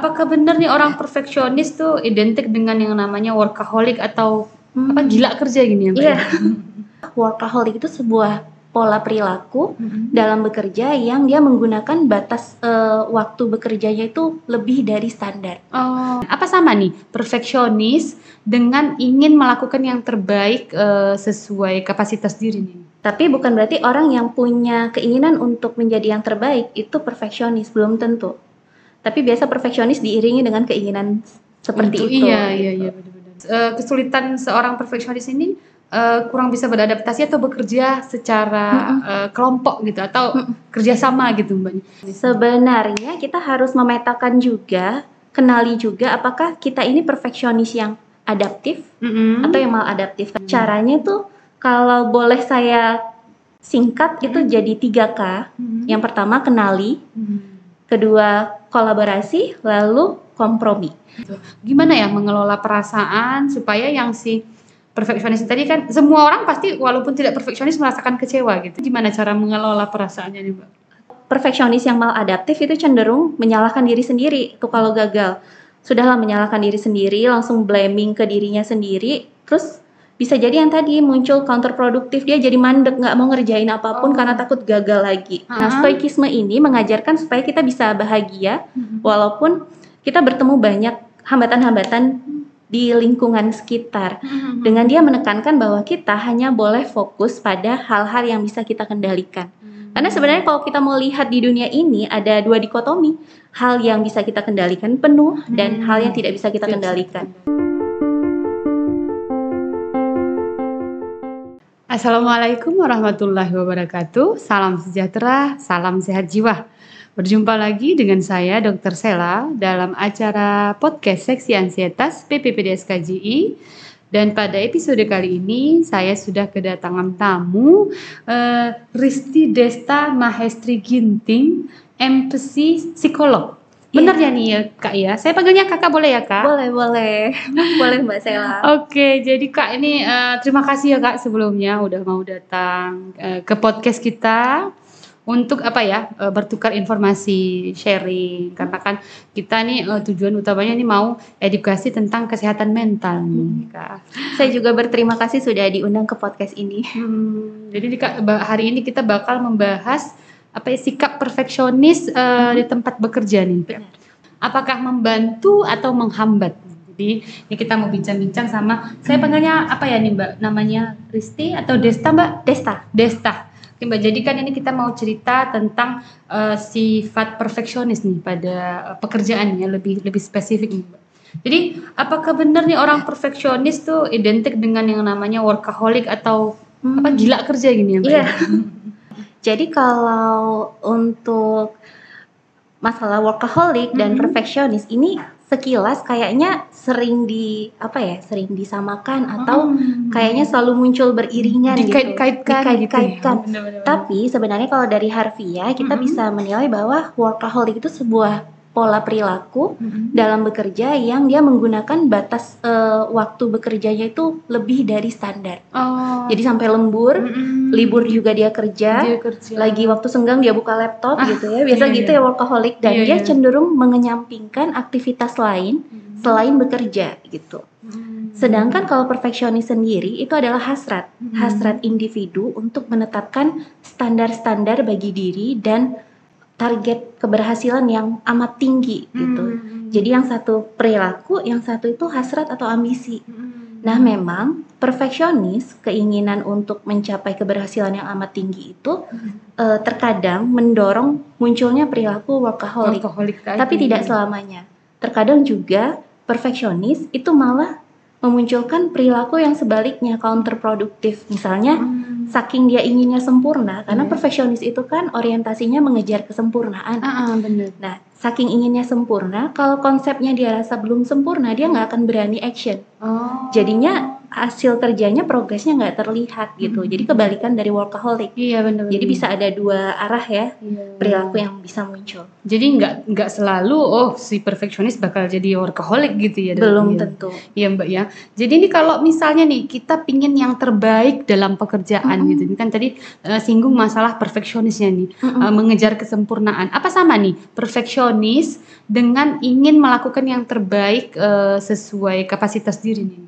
apakah benar nih orang perfeksionis tuh identik dengan yang namanya workaholic atau Hmm. apa gila kerja gini ya Mbak? Iya. Workaholic itu sebuah pola perilaku Mm-mm. dalam bekerja yang dia menggunakan batas eh, waktu bekerjanya itu lebih dari standar. Oh, apa sama nih perfeksionis dengan ingin melakukan yang terbaik eh, sesuai kapasitas diri nih? Tapi bukan berarti orang yang punya keinginan untuk menjadi yang terbaik itu perfeksionis, belum tentu. Tapi biasa perfeksionis diiringi dengan keinginan seperti Untuk- itu. Iya, iya, gitu. iya, benar-benar. Eh, kesulitan seorang perfeksionis ini eh, kurang bisa beradaptasi atau bekerja secara eh, kelompok gitu atau kerjasama gitu mbak. Sebenarnya kita harus memetakan juga, kenali juga apakah kita ini perfeksionis yang adaptif Mm-mm. atau yang maladaptif. Caranya itu kalau boleh saya singkat itu jadi 3K. Mm-mm. Yang pertama kenali, Mm. kedua kolaborasi, lalu kompromi. Gimana ya mengelola perasaan supaya yang si perfeksionis tadi kan semua orang pasti walaupun tidak perfeksionis merasakan kecewa gitu. Gimana cara mengelola perasaannya nih mbak? Perfeksionis yang maladaptif itu cenderung menyalahkan diri sendiri tuh kalau gagal. Sudahlah menyalahkan diri sendiri, langsung blaming ke dirinya sendiri, terus bisa jadi yang tadi muncul counterproduktif dia jadi mandek nggak mau ngerjain apa pun Oh. karena takut gagal lagi. Nah, Ah. stoikisme ini mengajarkan supaya kita bisa bahagia walaupun kita bertemu banyak hambatan-hambatan di lingkungan sekitar. Dengan dia menekankan bahwa kita hanya boleh fokus pada hal-hal yang bisa kita kendalikan. Karena sebenarnya kalau kita mau lihat di dunia ini ada dua dikotomi, hal yang bisa kita kendalikan penuh dan Hmm. hal yang tidak bisa kita kendalikan. Assalamualaikum warahmatullahi wabarakatuh. Salam sejahtera, salam sehat jiwa. Berjumpa lagi dengan saya Dr. Sela dalam acara podcast Seksi Ansietas PPPDS KJI. Dan pada episode kali ini saya sudah kedatangan tamu eh, Risti Desta Mahestri Ginting, MPC psikolog. Benar ya nih ya Kak ya? Saya panggilnya Kakak boleh ya Kak? Boleh, boleh. boleh Mbak Sela. Oke, jadi Kak ini eh, terima kasih ya Kak sebelumnya udah mau datang eh, ke podcast kita untuk apa ya eh, bertukar informasi sharing karena kan kita nih eh, tujuan utamanya ini mau edukasi tentang kesehatan mental nih Kak. Saya juga berterima kasih sudah diundang ke podcast ini. Hmm, jadi nih, Kak hari ini kita bakal membahas apa ya sikap perfeksionis eh, di tempat bekerja nih. Apakah membantu atau menghambat? Jadi ini kita mau bincang-bincang sama saya panggilnya apa ya nih Mbak? Namanya Risti atau Desta Mbak? Desta. Desta. Oke Mbak, jadi kan ini kita mau cerita tentang eh, sifat perfeksionis nih pada eh, pekerjaannya lebih lebih spesifik nih Mbak. Jadi apakah benar nih orang perfeksionis tuh identik dengan yang namanya workaholic atau apa gila kerja gini ya Mbak? Iya. Jadi kalau untuk masalah workaholic dan Mhm. perfeksionis ini sekilas kayaknya sering di apa ya, sering disamakan atau Hmm. kayaknya selalu muncul beriringan gitu. dikait-kaitkan gitu. Dikait-kaitkan. ya. Benar-benar. Tapi sebenarnya kalau dari harfiah kita Mhm. bisa menilai bahwa workaholic itu sebuah pola perilaku Mm-mm. dalam bekerja yang dia menggunakan batas eh, waktu bekerjanya itu lebih dari standar. Oh. Jadi sampai lembur, Mm-mm. libur juga dia kerja, Dia kerja. lagi waktu senggang dia buka laptop Ah, gitu ya. Biasa iya, gitu iya. ya workaholic dan Iya, dia iya. cenderung mengenyampingkan aktivitas lain Mm. selain bekerja gitu. Mm. Sedangkan kalau perfeksionis sendiri itu adalah hasrat, Mm. hasrat individu untuk menetapkan standar-standar bagi diri dan target keberhasilan yang amat tinggi gitu. Mm. Jadi yang satu perilaku, yang satu itu hasrat atau ambisi. Mm. Nah, memang perfeksionis, keinginan untuk mencapai keberhasilan yang amat tinggi itu Mm. eh, terkadang mendorong munculnya perilaku workaholic, Workaholic tadi. tapi tidak selamanya. Terkadang juga perfeksionis itu malah memunculkan perilaku yang sebaliknya counterproduktif. Misalnya, Mm. Saking dia inginnya sempurna, karena Iya. perfeksionis itu kan orientasinya mengejar kesempurnaan. Ah, ah, benar. Nah, saking inginnya sempurna, kalau konsepnya dia rasa belum sempurna, dia nggak akan berani action. Oh. Jadinya hasil kerjanya progresnya nggak terlihat gitu. Hmm. Jadi kebalikan dari workaholic. Iya benar. Jadi bisa ada dua arah ya Iya. perilaku yang bisa muncul. Jadi nggak nggak selalu oh si perfeksionis bakal jadi workaholic gitu ya. Belum Iya. tentu. Iya mbak ya. Jadi ini kalau misalnya nih kita pingin yang terbaik dalam pekerjaan Mm-mm. gitu. Ini kan tadi eh, singgung masalah perfeksionisnya nih. Mm-mm. Eh, mengejar kesempurnaan. Apa sama nih perfeksionis dengan ingin melakukan yang terbaik eh, sesuai kapasitas diri nih?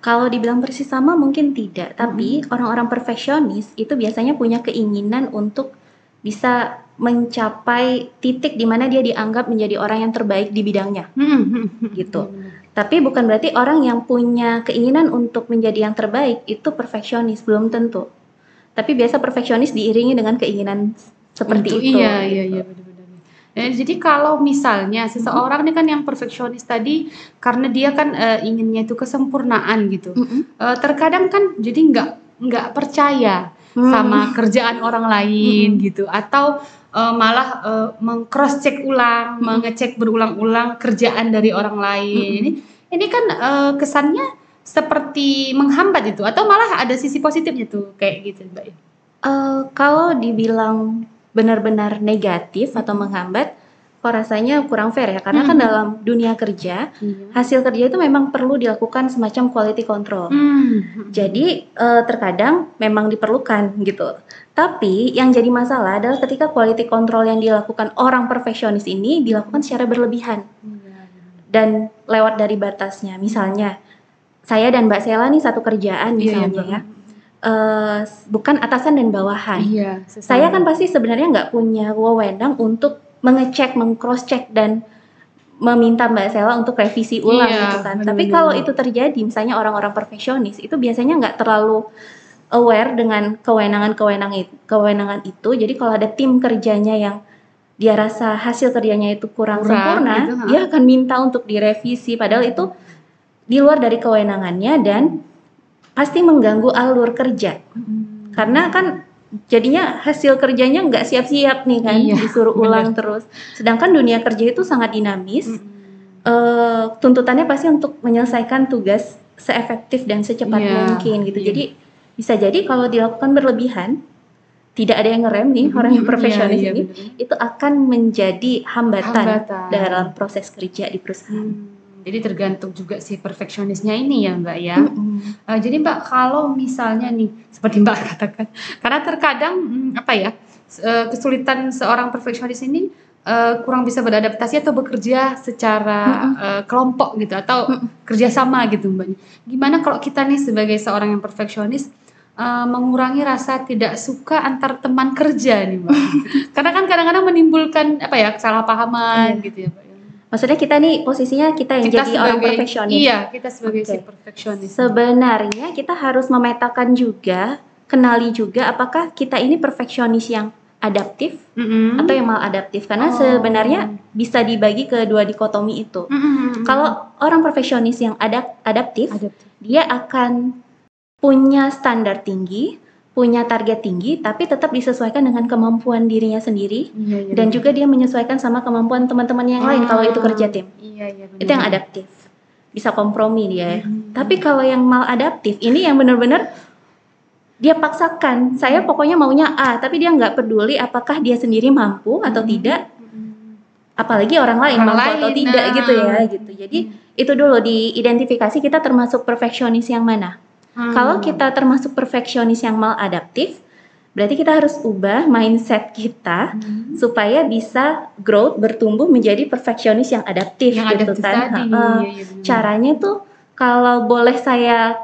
Kalau dibilang persis sama mungkin tidak, tapi orang-orang perfeksionis itu biasanya punya keinginan untuk bisa mencapai titik di mana dia dianggap menjadi orang yang terbaik di bidangnya. Gitu. Tapi bukan berarti orang yang punya keinginan untuk menjadi yang terbaik itu perfeksionis, belum tentu. Tapi biasa perfeksionis diiringi dengan keinginan seperti Untuk- itu. Iya iya iya benar-benar. Eh, jadi kalau misalnya seseorang ini kan yang perfeksionis tadi karena dia kan eh, inginnya itu kesempurnaan gitu. Mm-mm. Eh, terkadang kan jadi nggak nggak percaya Hmm. sama kerjaan orang lain gitu atau eh, malah eh, mengcross check ulang, Mm-mm. mengecek berulang-ulang kerjaan dari orang lain. Mm-mm. Ini ini kan eh, kesannya seperti menghambat itu atau malah ada sisi positifnya tuh kayak gitu Mbak. Eh, kalau dibilang benar-benar negatif atau menghambat, kok rasanya kurang fair ya, karena kan Mhm. dalam dunia kerja Iya. hasil kerja itu memang perlu dilakukan semacam quality control. Hmm. Jadi eh, terkadang memang diperlukan gitu. Tapi yang jadi masalah adalah ketika quality control yang dilakukan orang perfeksionis ini dilakukan secara berlebihan dan lewat dari batasnya. Misalnya saya dan Mbak Sela nih satu kerjaan Iya, iya, misalnya Mbak. ya. Eh, bukan atasan dan bawahan. Iya, Saya kan pasti sebenarnya nggak punya wewenang untuk mengecek, mengcross check dan meminta Mbak Sela untuk revisi ulang Iya, gitu kan. Tapi benar-benar. kalau itu terjadi, misalnya orang-orang perfeksionis itu biasanya nggak terlalu aware dengan kewenangan-kewenangan itu, kewenangan itu. Jadi kalau ada tim kerjanya yang dia rasa hasil kerjanya itu kurang, Kurang, sempurna, gitu, dia akan minta untuk direvisi. Padahal itu di luar dari kewenangannya dan pasti mengganggu alur kerja karena kan jadinya hasil kerjanya nggak siap-siap nih kan Iya, disuruh bener. ulang terus sedangkan dunia kerja itu sangat dinamis Hmm. Eh, tuntutannya pasti untuk menyelesaikan tugas seefektif dan secepat Iya, mungkin gitu iya. jadi bisa jadi kalau dilakukan berlebihan tidak ada yang ngerem nih orang yang Iya, profesionalis iya, ini bener. itu akan menjadi hambatan, Hambatan. dalam proses kerja di perusahaan. Hmm, Jadi tergantung juga si perfeksionisnya ini ya Mbak ya. Mm-mm. Eh, jadi Mbak kalau misalnya nih seperti Mbak katakan, karena terkadang hmm, apa ya eh, kesulitan seorang perfeksionis ini eh, kurang bisa beradaptasi atau bekerja secara eh, kelompok gitu atau Mm-mm. kerjasama gitu Mbak. Gimana kalau kita nih sebagai seorang yang perfeksionis eh, mengurangi rasa tidak suka antar teman kerja nih Mbak. karena kan kadang-kadang menimbulkan apa ya kesalahpahaman Iya. gitu ya Mbak. Maksudnya kita nih posisinya kita yang jadi orang perfeksionis. Iya, kita sebagai si Oke. perfeksionis. Sebenarnya kita harus memetakan juga, kenali juga apakah kita ini perfeksionis yang adaptif Mm-mm. atau yang maladaptif karena Oh. sebenarnya bisa dibagi ke dua dikotomi itu. Mm-mm. Kalau orang perfeksionis yang adap- adaptif, Adaptif. dia akan punya standar tinggi, punya target tinggi, tapi tetap disesuaikan dengan kemampuan dirinya sendiri Iya, iya, dan benar. juga dia menyesuaikan sama kemampuan teman-teman yang lain kalau itu kerja tim. Iya, iya benar. Itu yang adaptif. Bisa kompromi dia ya. Hmm. Tapi kalau yang maladaptif ini yang benar-benar dia paksakan, saya pokoknya maunya A, tapi dia nggak peduli apakah dia sendiri mampu atau Hmm. tidak, apalagi orang lain Orang mampu atau tidak nah. gitu ya gitu. Jadi itu dulu diidentifikasi kita termasuk perfeksionis yang mana. Hmm. Kalau kita termasuk perfeksionis yang maladaptif, berarti kita harus ubah mindset kita Hmm. supaya bisa growth bertumbuh menjadi perfeksionis yang adaptif yang gitu adaptif kan. tadi. Iya, iya, benar. Caranya tuh kalau boleh saya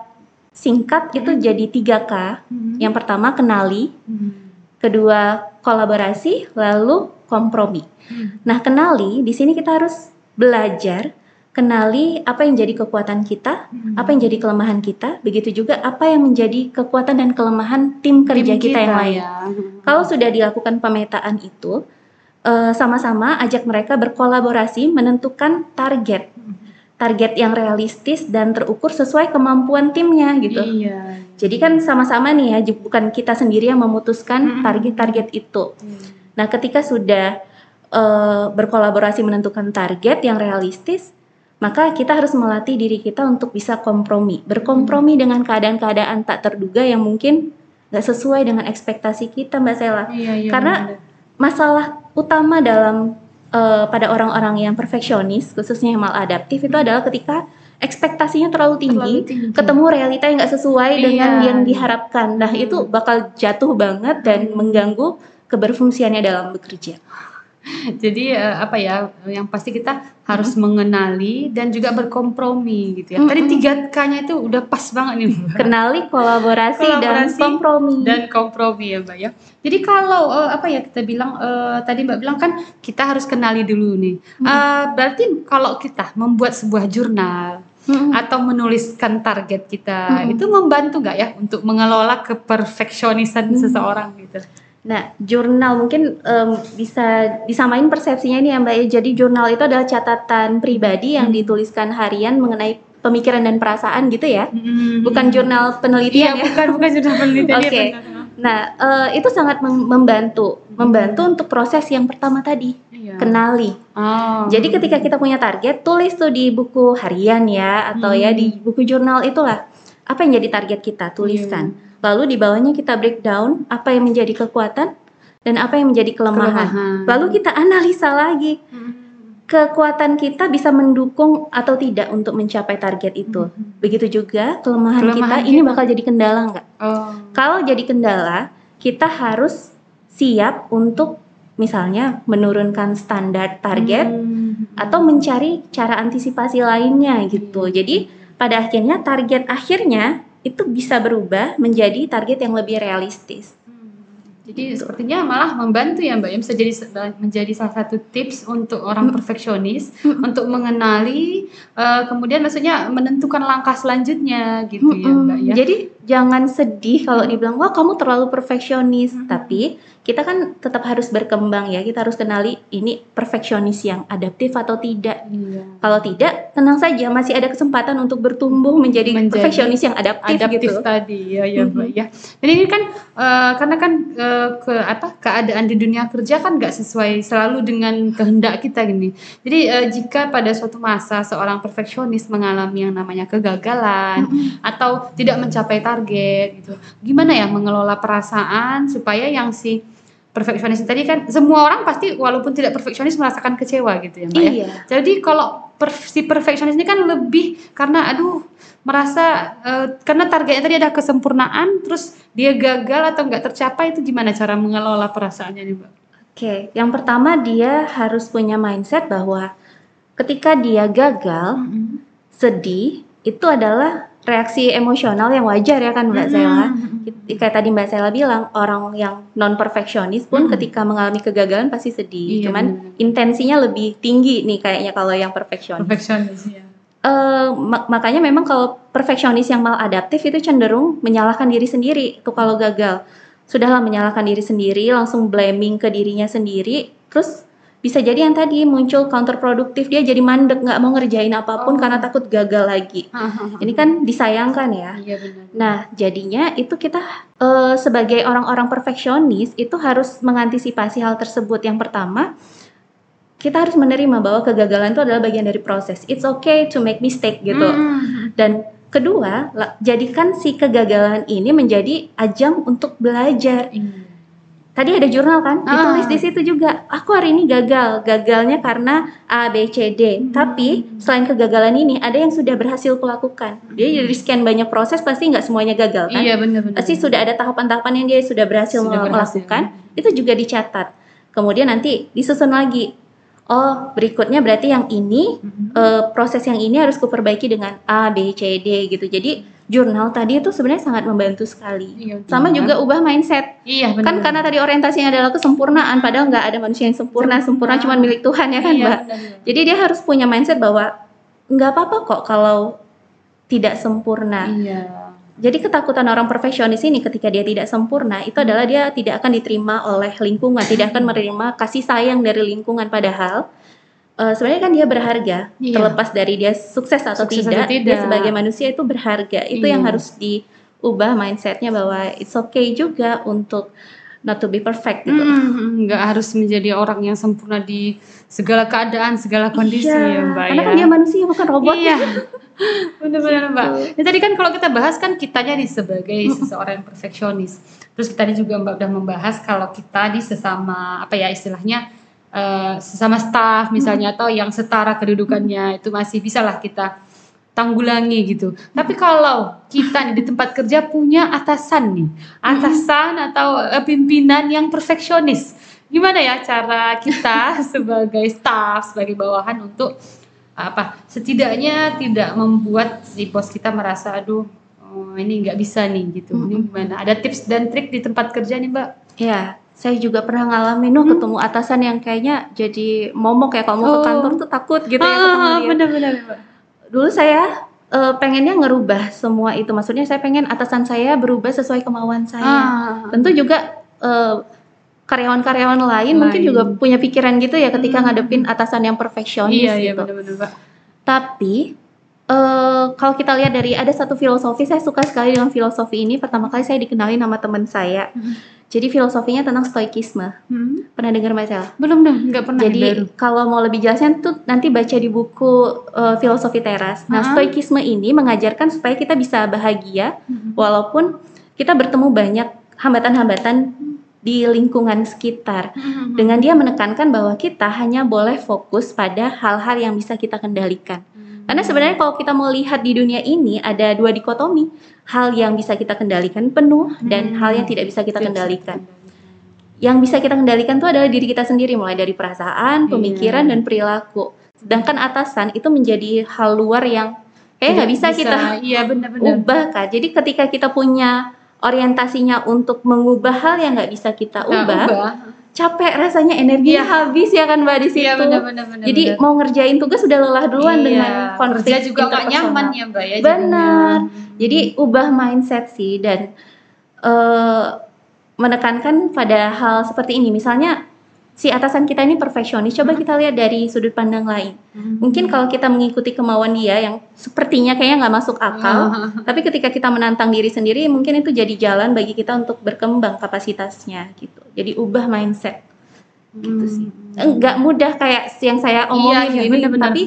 singkat itu Hmm. jadi 3K. Hmm. Yang pertama kenali, Hmm. kedua kolaborasi, lalu kompromi. Hmm. Nah, kenali di sini kita harus belajar kenali apa yang jadi kekuatan kita, Hmm. apa yang jadi kelemahan kita, begitu juga apa yang menjadi kekuatan dan kelemahan tim kerja Tim kita, yang lain. ya. Kalau sudah dilakukan pemetaan itu, eh, sama-sama ajak mereka berkolaborasi menentukan target, target yang realistis dan terukur sesuai kemampuan timnya gitu. Iya. Jadi kan sama-sama nih ya, bukan kita sendiri yang memutuskan Mm-mm. target-target itu. Iya. Nah, ketika sudah eh, berkolaborasi menentukan target yang realistis, maka kita harus melatih diri kita untuk bisa kompromi, berkompromi dengan keadaan-keadaan tak terduga yang mungkin nggak sesuai dengan ekspektasi kita, Mbak Sela. Iya, iya, Karena benar. masalah utama dalam eh, pada orang-orang yang perfeksionis, khususnya yang maladaptif itu adalah ketika ekspektasinya terlalu tinggi, Terlalu tinggi. ketemu realita yang nggak sesuai dengan Iya. yang diharapkan. Nah, Hmm. itu bakal jatuh banget dan Hmm. mengganggu keberfungsiannya dalam bekerja. Jadi eh, apa ya yang pasti kita harus mengenali dan juga berkompromi gitu ya. Tadi Mm-mm. tiga K-nya itu udah pas banget nih Mbak. Kenali kolaborasi, dan Kolaborasi kompromi. dan kompromi ya Mbak ya. Jadi kalau eh, apa ya kita bilang eh, tadi Mbak bilang kan kita harus kenali dulu nih. Eh, berarti kalau kita membuat sebuah jurnal Mm-mm. atau menuliskan target kita Mm-mm. itu membantu nggak ya untuk mengelola keperfeksionisan Mm. seseorang gitu. Nah, jurnal mungkin em, bisa disamain persepsinya ini ya Mbak ya. Jadi jurnal itu adalah catatan pribadi yang Hmm. dituliskan harian mengenai pemikiran dan perasaan gitu ya. Mm. Bukan jurnal Iya, penelitian ya. bukan bukan jurnal penelitian Oke. iya, benar. Nah, eh, itu sangat mem- membantu, membantu untuk proses yang pertama tadi, Iya. kenali. Oh. Jadi ketika kita punya target, tulis tuh di buku harian ya atau ya Hmm. di buku jurnal itulah apa yang jadi target kita, tuliskan. Iya. Lalu di bawahnya kita breakdown apa yang menjadi kekuatan dan apa yang menjadi kelemahan. Kelemahan. Lalu kita analisa lagi Mm. kekuatan kita bisa mendukung atau tidak untuk mencapai target itu. Mhm. Begitu juga kelemahan, Kelemahan kita, ini kita. bakal jadi kendala nggak? Oh. Kalau jadi kendala, kita harus siap untuk misalnya menurunkan standar target Hmm. atau mencari cara antisipasi lainnya gitu. Jadi pada akhirnya target akhirnya itu bisa berubah menjadi target yang lebih realistis. Jadi sepertinya malah membantu ya Mbak ya bisa jadi menjadi salah satu tips untuk orang Mm. perfeksionis Mm. untuk mengenali eh, kemudian maksudnya menentukan langkah selanjutnya gitu ya. Mbak ya. Jadi jangan sedih kalau dibilang wah kamu terlalu perfeksionis, Mm. tapi kita kan tetap harus berkembang ya. Kita harus kenali ini perfeksionis yang adaptif atau tidak. Iya. Kalau tidak, tenang saja masih ada kesempatan untuk bertumbuh menjadi, Menjadi perfeksionis yang adaptif, adaptif gitu. tadi ya ya. Mbak ya. Dan ini kan eh, karena kan eh, ke apa keadaan di dunia kerja kan nggak sesuai selalu dengan kehendak kita gini. Jadi eh, jika pada suatu masa seorang perfeksionis mengalami yang namanya kegagalan Mm-mm. atau tidak mencapai target gitu. Gimana ya mengelola perasaan supaya yang si perfeksionis tadi kan semua orang pasti walaupun tidak perfeksionis merasakan kecewa gitu ya Mbak ya. Iya. Jadi kalau per- si perfeksionis ini kan lebih karena aduh merasa eh, karena targetnya tadi ada kesempurnaan terus dia gagal atau nggak tercapai itu gimana cara mengelola perasaannya nih Mbak? Oke, yang pertama dia harus punya mindset bahwa ketika dia gagal, sedih itu adalah reaksi emosional yang wajar ya kan Mbak Sela. Kayak tadi Mbak Sela bilang, orang yang non perfeksionis pun Mm-mm. ketika mengalami kegagalan pasti sedih. Iya, Cuman benar. intensinya lebih tinggi nih kayaknya kalau yang perfeksionis. Perfeksionis ya. Eh, mak- makanya memang kalau perfeksionis yang maladaptif itu cenderung menyalahkan diri sendiri tuh kalau gagal. Sudahlah menyalahkan diri sendiri, langsung blaming ke dirinya sendiri, terus bisa jadi yang tadi muncul counterproduktif dia jadi mandek nggak mau ngerjain apa pun Oh. karena takut gagal lagi. Ini kan disayangkan ya. Iya benar. Nah, jadinya itu kita eh, sebagai orang-orang perfeksionis itu harus mengantisipasi hal tersebut. Yang pertama, kita harus menerima bahwa kegagalan itu adalah bagian dari proses. It's okay to make mistake gitu. Mm. Dan kedua, jadikan si kegagalan ini menjadi ajang untuk belajar. Iya. Tadi ada jurnal kan, Ah. ditulis di situ juga. Aku hari ini gagal, gagalnya karena A, B, C, D. Hmm. Tapi selain kegagalan ini, ada yang sudah berhasil kulakukan. Dia dari sekian banyak proses pasti nggak semuanya gagal kan? Iya benar benar. Pasti sudah ada tahapan-tahapan yang dia sudah berhasil Sudah mel- berhasil. melakukan. Itu juga dicatat. Kemudian nanti disusun lagi. Oh, berikutnya berarti yang ini Mhm. eh, proses yang ini harus kuperbaiki dengan A, B, C, D gitu. Jadi jurnal tadi itu sebenarnya sangat membantu sekali. Iya, Sama benar. juga ubah mindset. Iya benar. Kan karena tadi orientasinya adalah kesempurnaan, padahal nggak ada manusia yang sempurna. Sempurna cuma milik Tuhan ya kan, Iya, Mbak. benar, benar. Jadi dia harus punya mindset bahwa nggak apa-apa kok kalau tidak sempurna. Iya. Jadi ketakutan orang perfeksionis ini ketika dia tidak sempurna itu adalah dia tidak akan diterima oleh lingkungan, tidak akan menerima kasih sayang dari lingkungan. Padahal eh, sebenarnya kan dia berharga, Iya. terlepas dari dia sukses atau, Sukses atau tidak, dia tidak. sebagai manusia itu berharga. Itu Iya. yang harus diubah mindsetnya bahwa it's okay juga untuk not to be perfect gitu. Mm, nggak harus menjadi orang yang sempurna di segala keadaan, segala kondisi Iya, ya Mbak Karena ya. kan dia manusia bukan robot. Iya. Benar-benar Mbak. Gitu. Ya, tadi kan kalau kita bahas kan kitanya nih sebagai seseorang yang perfeksionis. Terus tadi juga Mbak udah membahas kalau kita di sesama apa ya istilahnya eh, sesama staff misalnya atau yang setara kedudukannya itu masih bisa lah kita tanggulangi gitu. Tapi kalau kita nih di tempat kerja punya atasan nih, atasan atau eh, pimpinan yang perfeksionis, gimana ya cara kita sebagai staff, sebagai bawahan untuk apa? Setidaknya tidak membuat si bos kita merasa, aduh, oh, ini nggak bisa nih gitu. Ini gimana? Ada tips dan trik di tempat kerja nih Mbak? Iya, saya juga pernah ngalamin loh ketemu atasan yang kayaknya jadi momok ya kalau mau Oh. ke kantor tuh takut gitu ya ketemu Ah, dia. benar-benar. Dulu saya eh, pengennya ngerubah semua itu. Maksudnya saya pengen atasan saya berubah sesuai kemauan saya. Ah, Tentu juga eh, karyawan-karyawan lain, mungkin Lain. juga punya pikiran gitu ya ketika Hmm. ngadepin atasan yang perfeksionis iya iya gitu. benar-benar Mbak. Tapi eh kalau kita lihat dari ada satu filosofi, saya suka sekali dengan filosofi ini. Pertama kali saya dikenalin sama teman saya. Hmm. Jadi filosofinya tentang stoikisme. Hmm? Pernah dengar Mbak Sela? Belum dong, nggak pernah baru. Jadi kalau mau lebih jelasnya tuh nanti baca di buku eh, filosofi teras. Nah, Ah. stoikisme ini mengajarkan supaya kita bisa bahagia Hmm. walaupun kita bertemu banyak hambatan-hambatan di lingkungan sekitar. Hmm. Dengan dia menekankan bahwa kita hanya boleh fokus pada hal-hal yang bisa kita kendalikan. Karena sebenarnya kalau kita mau lihat di dunia ini ada dua dikotomi, hal yang bisa kita kendalikan penuh dan Hmm. hal yang tidak bisa kita bisa kendalikan. Yang bisa kita kendalikan itu adalah diri kita sendiri, mulai dari perasaan, pemikiran Iya. dan perilaku. Sedangkan atasan itu menjadi hal luar yang kayak nggak bisa, kita Iya benar-benar. ubah kan. Jadi ketika kita punya orientasinya untuk mengubah hal yang nggak bisa kita Nah, ubah, ubah. Capek rasanya energi Iya. habis ya kan mbak di situ. Iya benar-benar. benar, Jadi benar. mau ngerjain tugas sudah lelah duluan Iya, dengan konflik kerja juga interpersonal. nyaman ya mbak ya. Benar. jadinya. Jadi ubah mindset sih dan eh, menekankan pada hal seperti ini. Misalnya si atasan kita ini perfeksionis, coba kita lihat dari sudut pandang lain. Hmm. Mungkin kalau kita mengikuti kemauan dia yang sepertinya kayaknya nggak masuk akal, Ah. tapi ketika kita menantang diri sendiri, mungkin itu jadi jalan bagi kita untuk berkembang kapasitasnya gitu. Jadi ubah mindset gitu sih. Enggak mudah kayak yang saya omongin Iya, iya, ini, benar-benar. tapi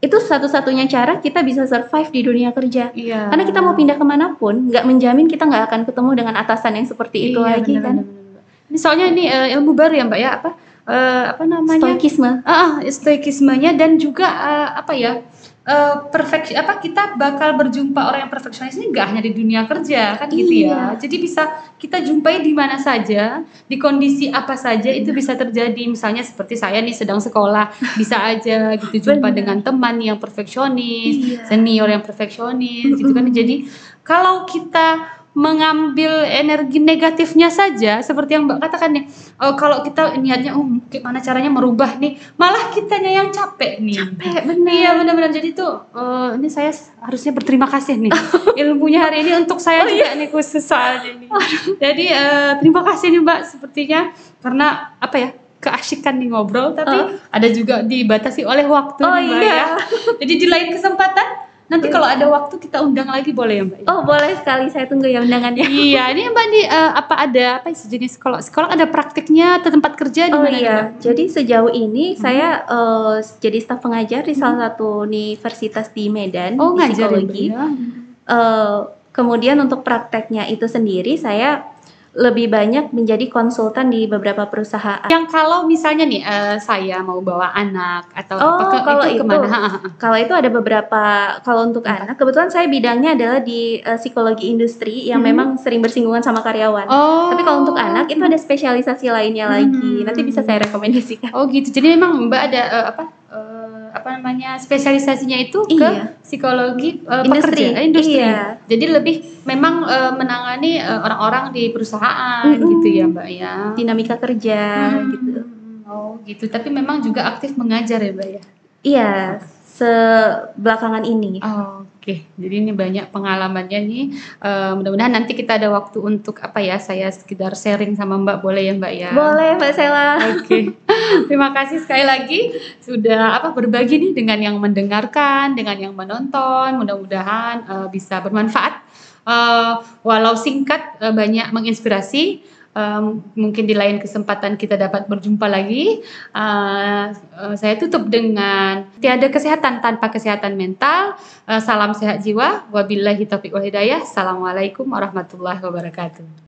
itu satu-satunya cara kita bisa survive di dunia kerja. Iya. Karena kita mau pindah ke mana pun, nggak menjamin kita nggak akan ketemu dengan atasan yang seperti itu Iya, lagi benar, kan. benar, benar, benar. Ini soalnya ini eh, ilmu baru ya mbak ya apa eh, apa namanya? Stoikisme. Ah, ah, stoikismenya dan juga eh, apa ya? eh perfect apa kita bakal berjumpa orang yang perfeksionis ini nggak hanya di dunia kerja kan gitu ya. Iya. Jadi bisa kita jumpai di mana saja, di kondisi apa saja itu bisa terjadi. Misalnya seperti saya nih sedang sekolah, bisa aja gitu jumpa Benar. dengan teman yang perfeksionis, Iya. senior yang perfeksionis gitu kan. Jadi kalau kita mengambil energi negatifnya saja seperti yang Mbak katakan nih oh, kalau kita niatnya oh gimana caranya merubah nih malah kitanya yang capek nih Capek bener. Iya benar-benar jadi tuh eh, ini saya harusnya berterima kasih nih ilmunya hari ini untuk saya Oh, juga nih khusus soalnya nih. Jadi eh, terima kasih nih Mbak sepertinya karena apa ya keasikan nih ngobrol tapi Oh. ada juga dibatasi oleh waktu Oh, nih Mbak iya. ya. Jadi di lain kesempatan nanti kalau ada waktu kita undang lagi boleh ya Mbak. Oh boleh sekali, saya tunggu ya undangannya. Iya, ini Mbak nih eh, apa ada apa sejenis sekolah sekolah ada praktiknya atau tempat kerja di Oh mana nih, iya, Mbak? jadi sejauh ini Hmm. saya eh, jadi staf pengajar di salah satu universitas di Medan Oh di ngajar ya, psikologi. Ya? Eh, kemudian untuk prakteknya itu sendiri saya lebih banyak menjadi konsultan di beberapa perusahaan. Yang kalau misalnya nih eh, saya mau bawa anak atau Oh, apakah kalau itu itu. ke mana? Kalau itu ada beberapa, kalau untuk anak, kebetulan saya bidangnya adalah di eh, psikologi industri yang Hmm. memang sering bersinggungan sama karyawan. Oh. Tapi kalau untuk anak itu ada spesialisasi lainnya lagi. Hmm. Nanti bisa saya rekomendasikan. Oh gitu. Jadi memang Mbak ada eh, apa apa namanya spesialisasinya itu ke Iya. psikologi eh, Industri. pekerja, eh, industri. Iya. Jadi lebih memang eh, menangani eh, orang-orang di perusahaan Mm-mm. gitu ya Mbak ya. Dinamika kerja Hmm. gitu. Oh gitu. Tapi memang juga aktif mengajar ya Mbak ya. Iya, sebelakangan ini. Oh, Oke, jadi ini banyak pengalamannya nih. Eh, mudah-mudahan nanti kita ada waktu untuk apa ya? Saya sekedar sharing sama Mbak boleh ya Mbak ya? Boleh, Mbak Sela. Oke, terima kasih sekali lagi sudah apa berbagi nih dengan yang mendengarkan, dengan yang menonton. Mudah-mudahan eh, bisa bermanfaat. Eh, walau singkat, eh, banyak menginspirasi. Um, mungkin di lain kesempatan kita dapat berjumpa lagi. Uh, saya tutup dengan tiada kesehatan tanpa kesehatan mental. Uh, salam sehat jiwa. Wabillahi taufiq wal hidayah. Assalamualaikum warahmatullahi wabarakatuh.